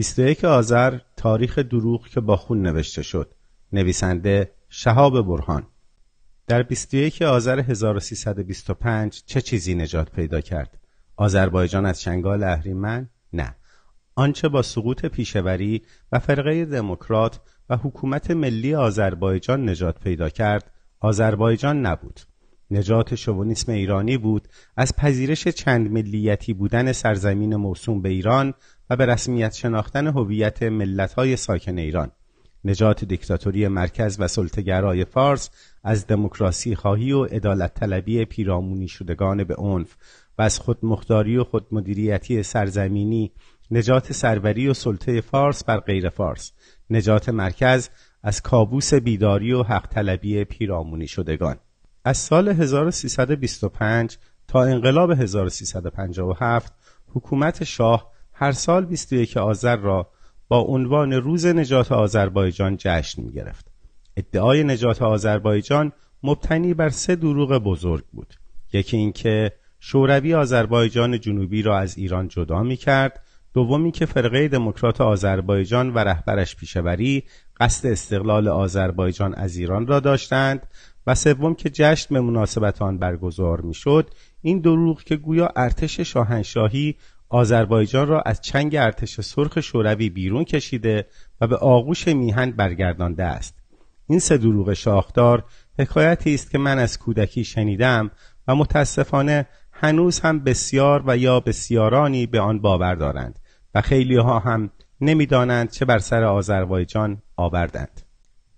21 آذر تاریخ دروغ که با خون نوشته شد. نویسنده شهاب برهان. در 21 آذر 1325 چه چیزی نجات پیدا کرد؟ آذربایجان از چنگال اهریمن؟ نه. آنچه با سقوط پیشوری و فرقه دموکرات و حکومت ملی آذربایجان نجات پیدا کرد آذربایجان نبود. نجات شوونیسم ایرانی بود از پذیرش چند ملیتی بودن سرزمین موسوم به ایران و به رسمیت شناختن هویت ملت‌های ساکن ایران. نجات دیکتاتوری مرکز و سلطگرای فارس از دموکراسی خواهی و عدالت طلبی پیرامونی شدگان به عنف و از خودمختاری و خودمدیریتی سرزمینی نجات سروری و سلطه فارس بر غیر فارس. نجات مرکز از کابوس بیداری و حق طلبی پیرامونی شدگان. از سال 1325 تا انقلاب 1357 حکومت شاه هر سال 21 آذر را با عنوان روز نجات آذربایجان جشن می گرفت. ادعای نجات آذربایجان مبتنی بر سه دروغ بزرگ بود. یکی اینکه شوروی آذربایجان جنوبی را از ایران جدا می کرد دومی که فرقه دموکرات آذربایجان و رهبرش پیشوری قصد استقلال آذربایجان از ایران را داشتند و سوم که جشن به مناسبت آن برگزار می‌شد این دروغ که گویا ارتش شاهنشاهی آذربایجان را از چنگ ارتش سرخ شوروی بیرون کشیده و به آغوش میهن برگردانده است. این سه دروغ شاخدار حکایتی است که من از کودکی شنیدم و متاسفانه هنوز هم بسیار و یا بسیارانی به آن باور دارند و خیلی ها هم نمی‌دانند چه بر سر آذربایجان آوردند.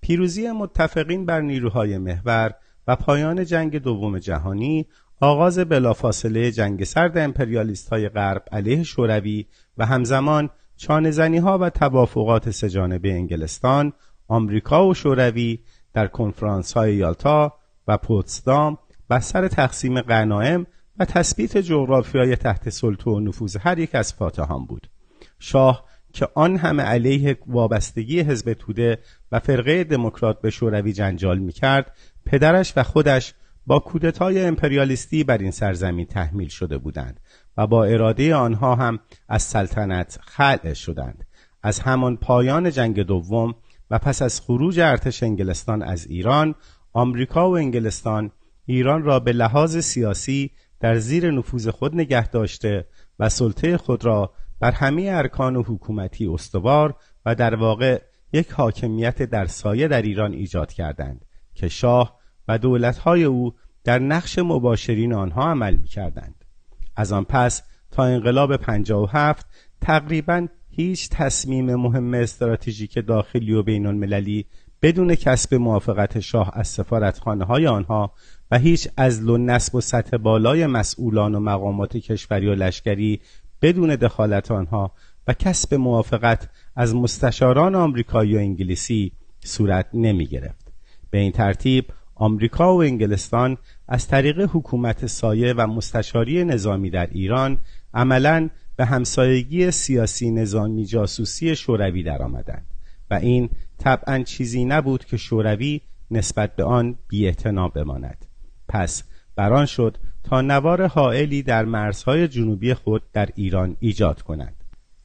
پیروزی متفقین بر نیروهای محور و پایان جنگ دوم جهانی آغاز بلافاصله جنگ سرد امپریالیست های غرب علیه شوروی و همزمان چانزنی ها و توافقات سهجانبه انگلستان، آمریکا و شوروی در کنفرانس های یالتا و پوتسدام سر تقسیم غنایم و تثبیت جغرافیای تحت سلطه و نفوذ هر یک از فاتحان بود. شاه که آن همه علیه وابستگی حزب توده و فرقه دموکرات به شوروی جنجال می‌کرد پدرش و خودش با کودتای امپریالیستی بر این سرزمین تحمیل شده بودند و با اراده آنها هم از سلطنت خلع شدند. از همان پایان جنگ دوم و پس از خروج ارتش انگلستان از ایران آمریکا و انگلستان ایران را به لحاظ سیاسی در زیر نفوذ خود نگه داشته و سلطه خود را بر همه ارکان و حکومتی استوار و در واقع یک حاکمیت در سایه در ایران ایجاد کردند که شاه و دولتهای او در نقش مباشرین آنها عمل می کردند. از آن پس تا انقلاب 57 تقریبا هیچ تصمیم مهم استراتژیک داخلی و بین المللی بدون کسب موافقت شاه از سفارتخانه های آنها و هیچ از و نسب و سطح بالای مسئولان و مقامات کشوری و لشکری بدون دخالت آنها و کسب موافقت از مستشاران آمریکایی و انگلیسی صورت نمی گرفت. به این ترتیب آمریکا و انگلستان از طریق حکومت سایه و مستشاری نظامی در ایران عملا به همسایگی سیاسی نظامی جاسوسی شوروی درآمدند و این طبعا چیزی نبود که شوروی نسبت به آن بی‌اعتنا بماند. پس بران شد تا نوار حائلی در مرزهای جنوبی خود در ایران ایجاد کند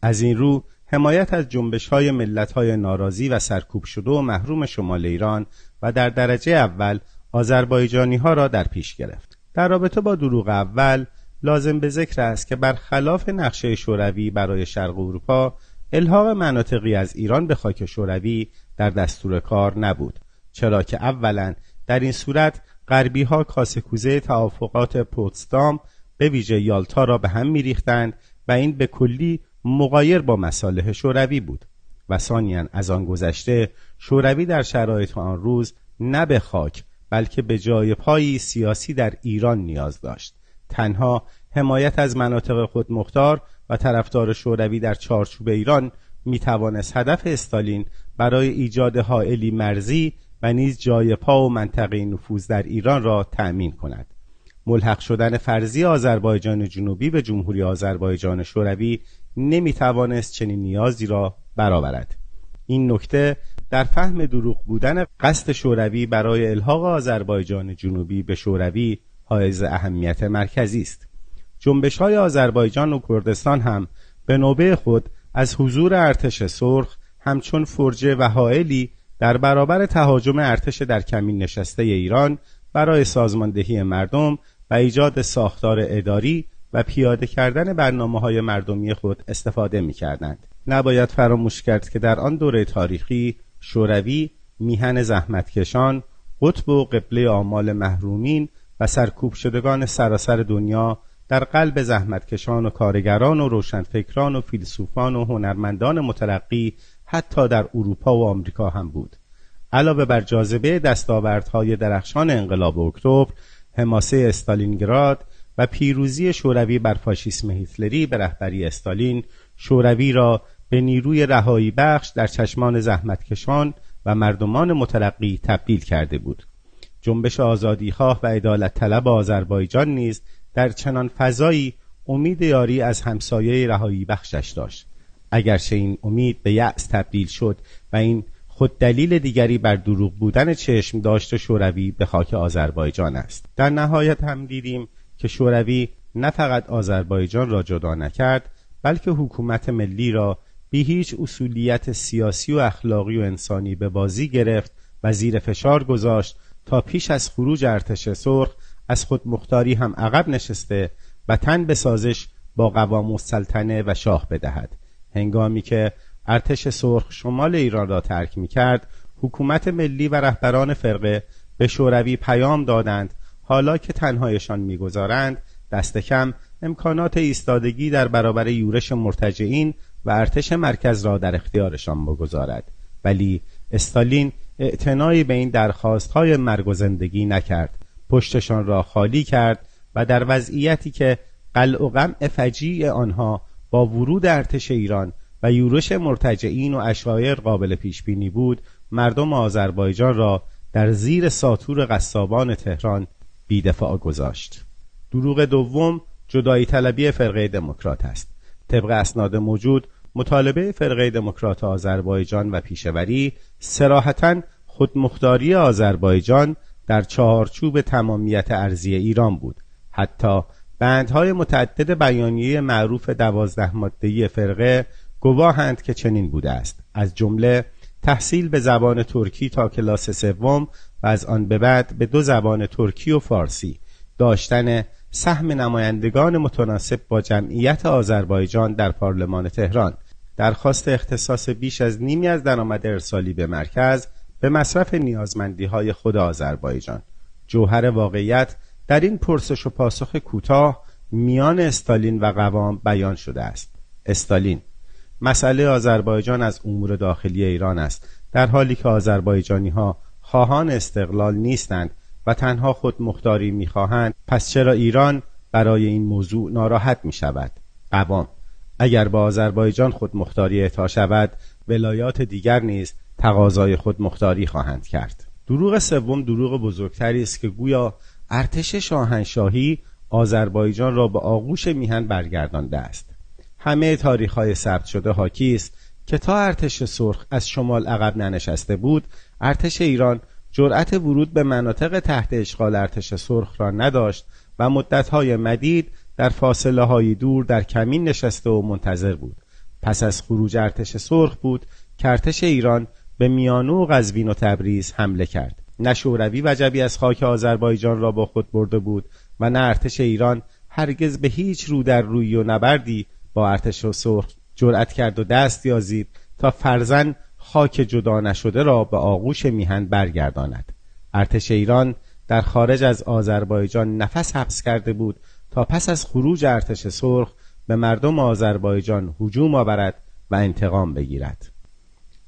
از این رو حمایت از جنبش های ملت های ناراضی و سرکوب شده و محروم شمال ایران و در درجه اول آذربایجانی ها را در پیش گرفت. در رابطه با دروغ اول لازم به ذکر است که برخلاف نقشه شوروی برای شرق اروپا الحاق مناطقی از ایران به خاک شوروی در دستور کار نبود چرا که اولا در این صورت غربی ها کاسکوزه توافقات پوتسدام به ویژه یالتا را به هم میریختند و این به کلی مقایر با مصالح شوروی بود و ثانیا از آن گذشته شوروی در شرایط آن روز نه به خاک بلکه به جای پایی سیاسی در ایران نیاز داشت. تنها حمایت از مناطق خود مختار و طرفدار شوروی در چارچوب ایران می توانست هدف استالین برای ایجاد حائلی مرزی و نیز جای پا و منطقه نفوذ در ایران را تأمین کند. ملحق شدن فرضی آذربایجان جنوبی به جمهوری آذربایجان شوروی نمی توانست چنین نیازی را برآورد. این نکته در فهم دروغ بودن قصد شوروی برای الحاق آذربایجان جنوبی به شوروی حائز اهمیت مرکزی است. جنبش های آذربایجان و کردستان هم به نوبه خود از حضور ارتش سرخ همچون فرجه و حائلی در برابر تهاجم ارتش در کمین نشسته ایران برای سازماندهی مردم و ایجاد ساختار اداری و پیاده کردن برنامه های مردمی خود استفاده می کردند. نباید فراموش کرد که در آن دوره تاریخی شوروی میهن زحمتکشان قطب و قبله آمال محرومین و سرکوب شدگان سراسر دنیا در قلب زحمتکشان و کارگران و روشنفکران و فیلسوفان و هنرمندان مترقی حتی در اروپا و آمریکا هم بود علاوه بر جاذبه دستاوردهای درخشان انقلاب اکتبر حماسه استالینگراد و پیروزی شوروی بر فاشیسم هیتلری به رهبری استالین شوروی را به نیروی رهایی بخش در چشمان زحمتکشان و مردمان مترقی تبدیل کرده بود. جنبش آزادیخواه و عدالت طلب آذربایجان نیز در چنان فضایی امید یاری از همسایه رهایی بخشش داشت. اگرچه این امید به یأس تبدیل شد و این خود دلیل دیگری بر دروغ بودن چشم داشت شوروی به خاک آذربایجان است. در نهایت هم دیدیم که شوروی نه فقط آذربایجان را جدا نکرد بلکه حکومت ملی را بی هیچ اصولیت سیاسی و اخلاقی و انسانی به بازی گرفت و زیر فشار گذاشت تا پیش از خروج ارتش سرخ از خود مختاری هم عقب نشسته و تن به سازش با قوام السلطنه و شاه بدهد. هنگامی که ارتش سرخ شمال ایران را ترک می کرد حکومت ملی و رهبران فرقه به شوروی پیام دادند. حالا که تنهایشان می‌گذارند دست کم امکانات ایستادگی در برابر یورش مرتجعین و ارتش مرکز را در اختیارشان بگذارد. ولی استالین اعتنایی به این درخواست های مرگ و زندگی نکرد. پشتشان را خالی کرد و در وضعیتی که قلع و غمع فجیع آنها با ورود ارتش ایران و یورش مرتجعین و اشایر قابل پیش بینی بود مردم آذربایجان را در زیر ساتور قصابان تهران بیدفاع گذاشت. دروغ دوم جدایی طلبی فرقه دموکرات است. طبق اسناد موجود مطالبه فرقه دموکرات آذربایجان و پیشوری سراحتا خودمختاری آذربایجان در چهارچوب تمامیت ارزی ایران بود. حتی بندهای متعدد بیانیه معروف دوازده مادهی فرقه گواهند که چنین بوده است. از جمله تحصیل به زبان ترکی تا کلاس سوم و از آن به بعد به دو زبان ترکی و فارسی. داشتن سهم نمایندگان متناسب با جمعیت آذربایجان در پارلمان تهران. درخواست اختصاص بیش از نیمی از درآمد ارسالی به مرکز به مصرف نیازمندی های خود آذربایجان. جوهر واقعیت در این پرسش و پاسخ کوتاه میان استالین و قوام بیان شده است. استالین مسئله آذربایجان از امور داخلی ایران است. در حالی که آذربایجانی ها خواهان استقلال نیستند و تنها خود مختاری می‌خواهند پس چرا ایران برای این موضوع ناراحت می شود قوام اگر با آذربایجان خود مختاری اعطا شود ولایات دیگر نیز تقاضای خود مختاری خواهند کرد. دروغ سوم دروغ بزرگتری است که گویا ارتش شاهنشاهی آذربایجان را به آغوش میهن برگردانده است. همه تاریخ های ثبت شده حاکی است که تا ارتش سرخ از شمال عقب ننشسته بود ارتش ایران جرأت ورود به مناطق تحت اشغال ارتش سرخ را نداشت و مدتهای مدید در فاصله های دور در کمین نشسته و منتظر بود. پس از خروج ارتش سرخ بود که ارتش ایران به میانو و قزوین و تبریز حمله کرد. نه شوروی وجبی از خاک آذربایجان را با خود برده بود و نه ارتش ایران هرگز به هیچ رو در روی و نبردی با ارتش و سرخ جرأت کرد و دست یازید تا فرزن خاک جدا نشده را به آغوش میهن برگرداند. ارتش ایران در خارج از آذربایجان نفس حبس کرده بود تا پس از خروج ارتش سرخ به مردم آذربایجان هجوم آورد و انتقام بگیرد.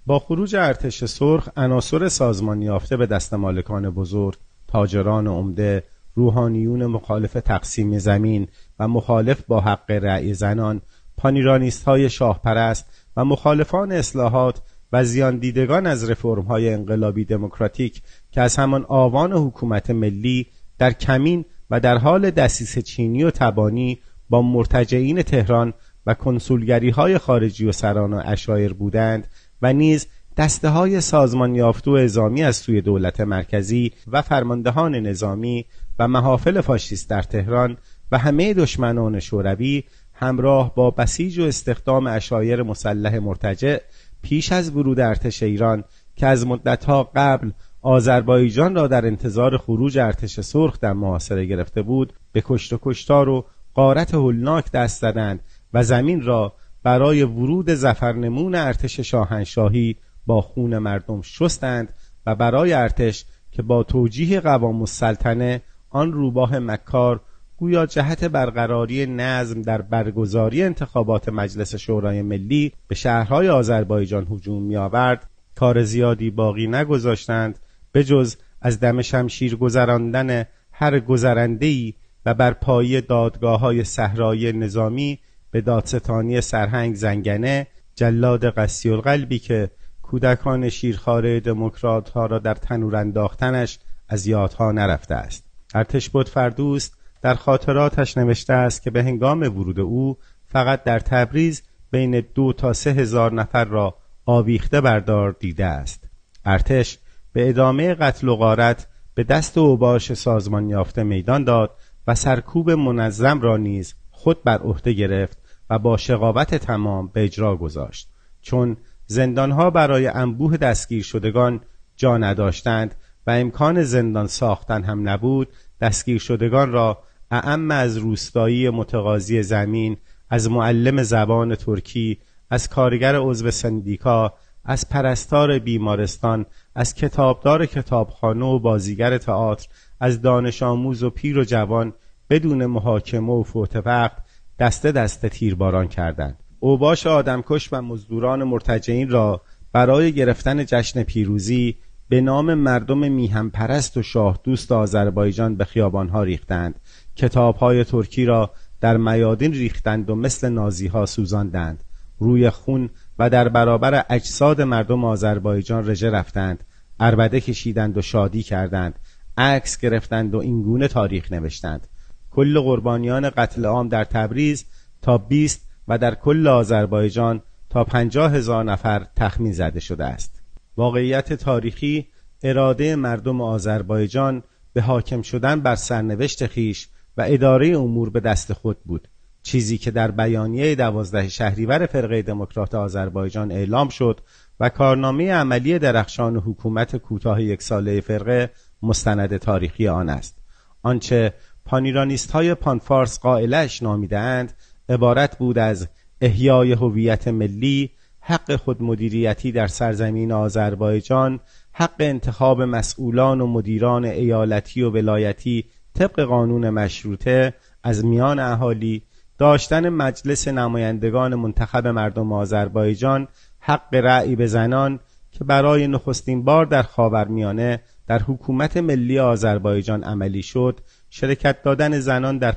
با خروج ارتش سرخ عناصر سازمان یافته به دست مالکان بزرگ تاجران عمده روحانیون مخالف تقسیم زمین و مخالف با حق رأی زنان پانیرانیست های شاه پرست و مخالفان اصلاحات و زیان دیدگان از رفرم های انقلابی دموکراتیک که از همان آوان حکومت ملی در کمین و در حال دسیس چینی و تبانی با مرتجعین تهران و کنسولگری های خارجی و سران و اشایر بودند و نیز دسته های سازمان یافتو و ازامی از سوی دولت مرکزی و فرماندهان نظامی و محافل فاشیست در تهران و همه دشمنان شوروی همراه با بسیج و استخدام اشایر مسلح مرتجع پیش از ورود ارتش ایران که از مدتها قبل آذربایجان را در انتظار خروج ارتش سرخ در محاصره گرفته بود به کشت و کشتار و قارت هولناک دست زدند و زمین را برای ورود زفرنمون ارتش شاهنشاهی با خون مردم شستند و برای ارتش که با توجیه قوام السلطنه آن روباه مکار گویا جهت برقراری نظم در برگزاری انتخابات مجلس شورای ملی به شهرهای آذربایجان هجوم میآورد. کار زیادی باقی نگذاشتند به جز از دم شمشیر گذراندن هر گذرندهی و بر پایی دادگاه های صحرایی نظامی به دادستانی سرهنگ زنگنه جلاد قسی القلبی که کودکان شیرخواره دموکرات ها را در تنور انداختنش از یادها نرفته است. ارتش بود فردوست در خاطراتش نوشته است که به هنگام ورود او فقط در تبریز بین دو تا سه هزار نفر را آویخته بردار دیده است. ارتش به ادامه قتل و غارت به دست اوباش سازمان یافته میدان داد و سرکوب منظم را نیز خود بر عهده گرفت و با شقاوت تمام به اجرا گذاشت. چون زندانها برای انبوه دستگیر شدگان جا نداشتند و امکان زندان ساختن هم نبود دستگیر شدگان را اعم از روستایی متقاضی زمین از معلم زبان ترکی از کارگر عضو سندیکا از پرستار بیمارستان از کتابدار کتابخانه و بازیگر تئاتر از دانش آموز و پیر و جوان بدون محاکمه و فوت وقت دسته دسته تیرباران کردند. اوباش آدمکش و مزدوران مرتجعین را برای گرفتن جشن پیروزی به نام مردم میهم پرست و شاه دوست آذربایجان به خیابانها ریختند. کتابهای ترکی را در میادین ریختند و مثل نازیها سوزاندند. روی خون و در برابر اجساد مردم آذربایجان رژه رفتند. اربده کشیدند و شادی کردند. عکس گرفتند و اینگونه تاریخ نوشتند. کل قربانیان قتل عام در تبریز تا 20 و در کل آذربایجان تا پنجاه هزار نفر تخمین زده شده است. واقعیت تاریخی اراده مردم آذربایجان به حاکم شدن بر سرنوشت خیش و اداره امور به دست خود بود. چیزی که در بیانیه دوازده شهریور فرقه دموکرات آذربایجان اعلام شد و کارنامه عملی درخشان حکومت کوتاه یک ساله فرقه مستند تاریخی آن است. آنچه پانیرانیست های پانفارس قائلش نامیدهاند عبارت بود از احیای هویت ملی حق خودمدیریتی در سرزمین آذربایجان حق انتخاب مسئولان و مدیران ایالتی و ولایتی طبق قانون مشروطه از میان اهالی داشتن مجلس نمایندگان منتخب مردم آذربایجان حق رأی به زنان که برای نخستین بار در خاورمیانه در حکومت ملی آذربایجان عملی شد شرکت دادن زنان در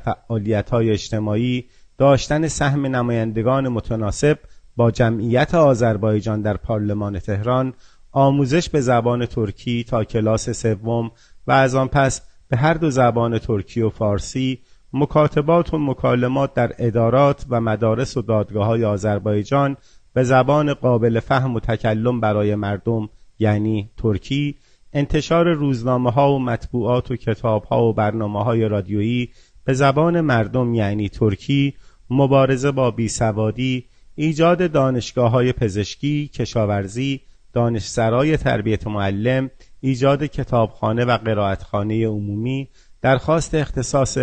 های اجتماعی داشتن سهم نمایندگان متناسب با جمعیت آذربایجان در پارلمان تهران آموزش به زبان ترکی تا کلاس سوم و از آن پس به هر دو زبان ترکی و فارسی مکاتبات و مکالمات در ادارات و مدارس و دادگاه های آذربایجان به زبان قابل فهم و تکلم برای مردم یعنی ترکی انتشار روزنامه ها و مطبوعات و کتاب ها و برنامه های رادیویی به زبان مردم یعنی ترکی مبارزه با بیسوادی ایجاد دانشگاه های پزشکی کشاورزی دانشسرای تربیت معلم ایجاد کتابخانه و قرائتخانه عمومی درخواست اختصاص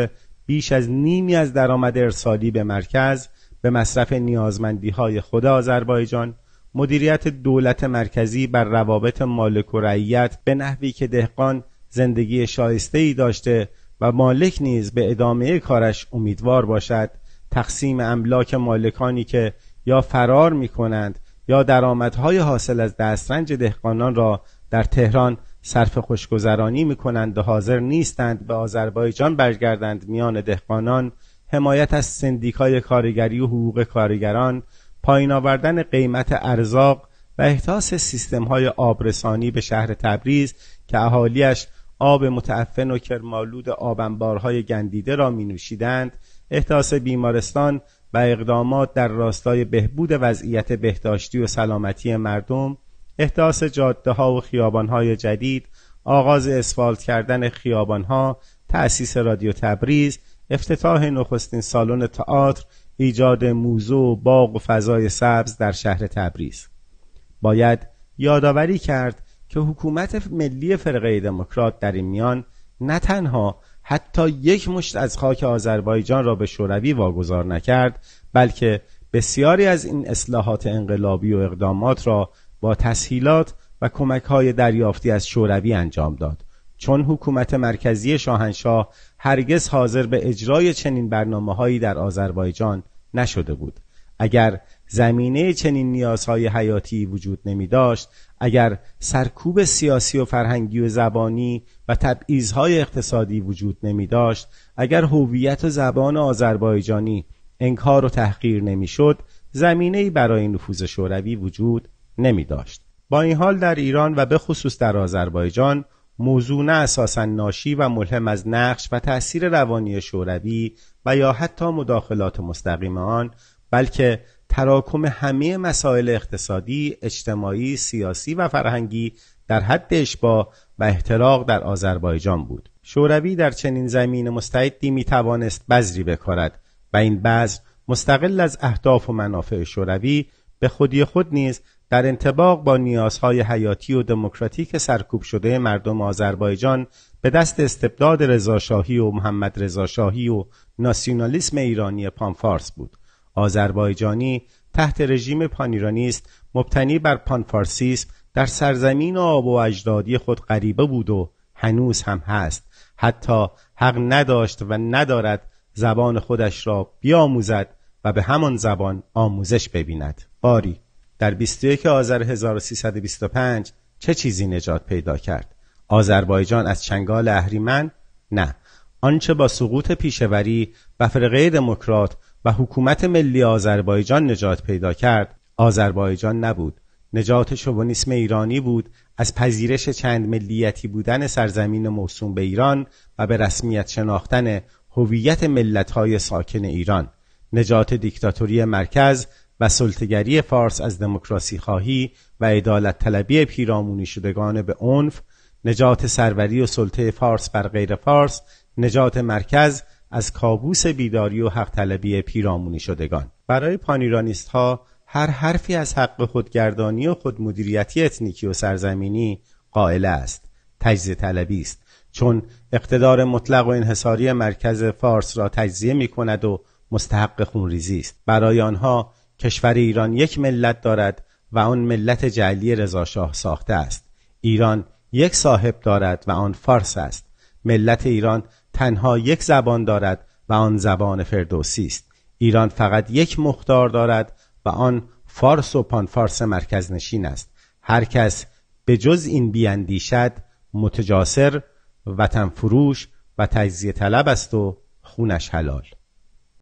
بیش از نیمی از درآمد ارسالی به مرکز به مصرف نیازمندی های خود آذربایجان مدیریت دولت مرکزی بر روابط مالک و رعیت به نحوی که دهقان زندگی شایسته ای داشته و مالک نیز به ادامه کارش امیدوار باشد تقسیم املاک مالکانی که یا فرار می کنند یا درآمدهای حاصل از دسترنج دهقانان را در تهران صرف خوشگذرانی می کنند و حاضر نیستند به آذربایجان برگردند میان دهقانان حمایت از سندیکای کارگری و حقوق کارگران پایین آوردن قیمت ارزاق و احتاس سیستم های آبرسانی به شهر تبریز که اهالیش آب متعفن و کرمالود آبنبارهای گندیده را می نوشیدند احتاس بیمارستان و اقدامات در راستای بهبود وضعیت بهداشتی و سلامتی مردم احداث جاده ها و خیابان های جدید آغاز اسفالت کردن خیابان ها تأسیس رادیو تبریز افتتاح نخستین سالن تئاتر ایجاد موضوع و باغ و فضای سبز در شهر تبریز. باید یادآوری کرد که حکومت ملی فرقه دموکرات در این میان نه تنها حتی یک مشت از خاک آذربایجان را به شوروی واگذار نکرد بلکه بسیاری از این اصلاحات انقلابی و اقدامات را با تسهیلات و کمک های دریافتی از شوروی انجام داد. چون حکومت مرکزی شاهنشاه هرگز حاضر به اجرای چنین برنامه هایی در آذربایجان نشده بود. اگر زمینه چنین نیازهای حیاتی وجود نمی داشت اگر سرکوب سیاسی و فرهنگی و زبانی و تبعیضهای اقتصادی وجود نمی داشت اگر هویت و زبان آذربایجانی انکار و تحقیر نمی‌شد زمینه برای نفوذ شوروی وجود نمی داشت. با این حال در ایران و به خصوص در آذربایجان موضوع نه اساسا ناشی و ملهم از نقش و تأثیر روانی شوروی و یا حتی مداخلات مستقیم آن بلکه تراکم همه مسائل اقتصادی، اجتماعی، سیاسی و فرهنگی در حد اشباه و احتراق در آذربایجان بود. شوروی در چنین زمین مستعدی می توانست بذری بکارد و این بذر مستقل از اهداف و منافع شوروی به خودی خود نیز در انطباق با نیازهای حیاتی و دموکراتیک سرکوب شده مردم آذربایجان به دست استبداد رضاشاهی و محمد رضاشاهی و ناسیونالیسم ایرانی پانفارس بود آذربایجانی تحت رژیم پانیرانیست مبتنی بر پانفارسیسم در سرزمین آب و اجدادی خود غریبه بود و هنوز هم هست. حتی حق نداشت و ندارد زبان خودش را بیاموزد و به همان زبان آموزش ببیند. باری. در 21 آذر 1325 چه چیزی نجات پیدا کرد؟ آذربایجان از چنگال اهریمن؟ نه. آنچه با سقوط پیشوری و فرقه دموکرات و حکومت ملی آذربایجان نجات پیدا کرد. آذربایجان نبود. نجات شوونیسم ایرانی بود. از پذیرش چند ملیتی بودن سرزمین موسوم به ایران و به رسمیت شناختن هویت ملت‌های ساکن ایران. نجات دیکتاتوری مرکز و سلطگری فارس از دموکراسی خواهی و عدالت طلبی پیرامونی شدگان به عنف نجات سروری و سلطه فارس بر غیر فارس نجات مرکز از کابوس بیداری و حق طلبی پیرامونی شدگان. برای پانیرانیست ها هر حرفی از حق خودگردانی و خودمدیریتی اتنیکی و سرزمینی قائل است. تجزیه طلبی است. چون اقتدار مطلق و انحصاری مرکز فارس را تجزیه می کند و مستحق خونریزی است. برای آنها کشور ایران یک ملت دارد و آن ملت جعلی رضاشاه ساخته است. ایران یک صاحب دارد و آن فارس است. ملت ایران تنها یک زبان دارد و آن زبان فردوسی است. ایران فقط یک مختار دارد و آن فارس و پانفارس مرکز نشین است. هر کس به جز این بیاندیشد متجاسر وطن فروش و تجزیه طلب است و خونش حلال.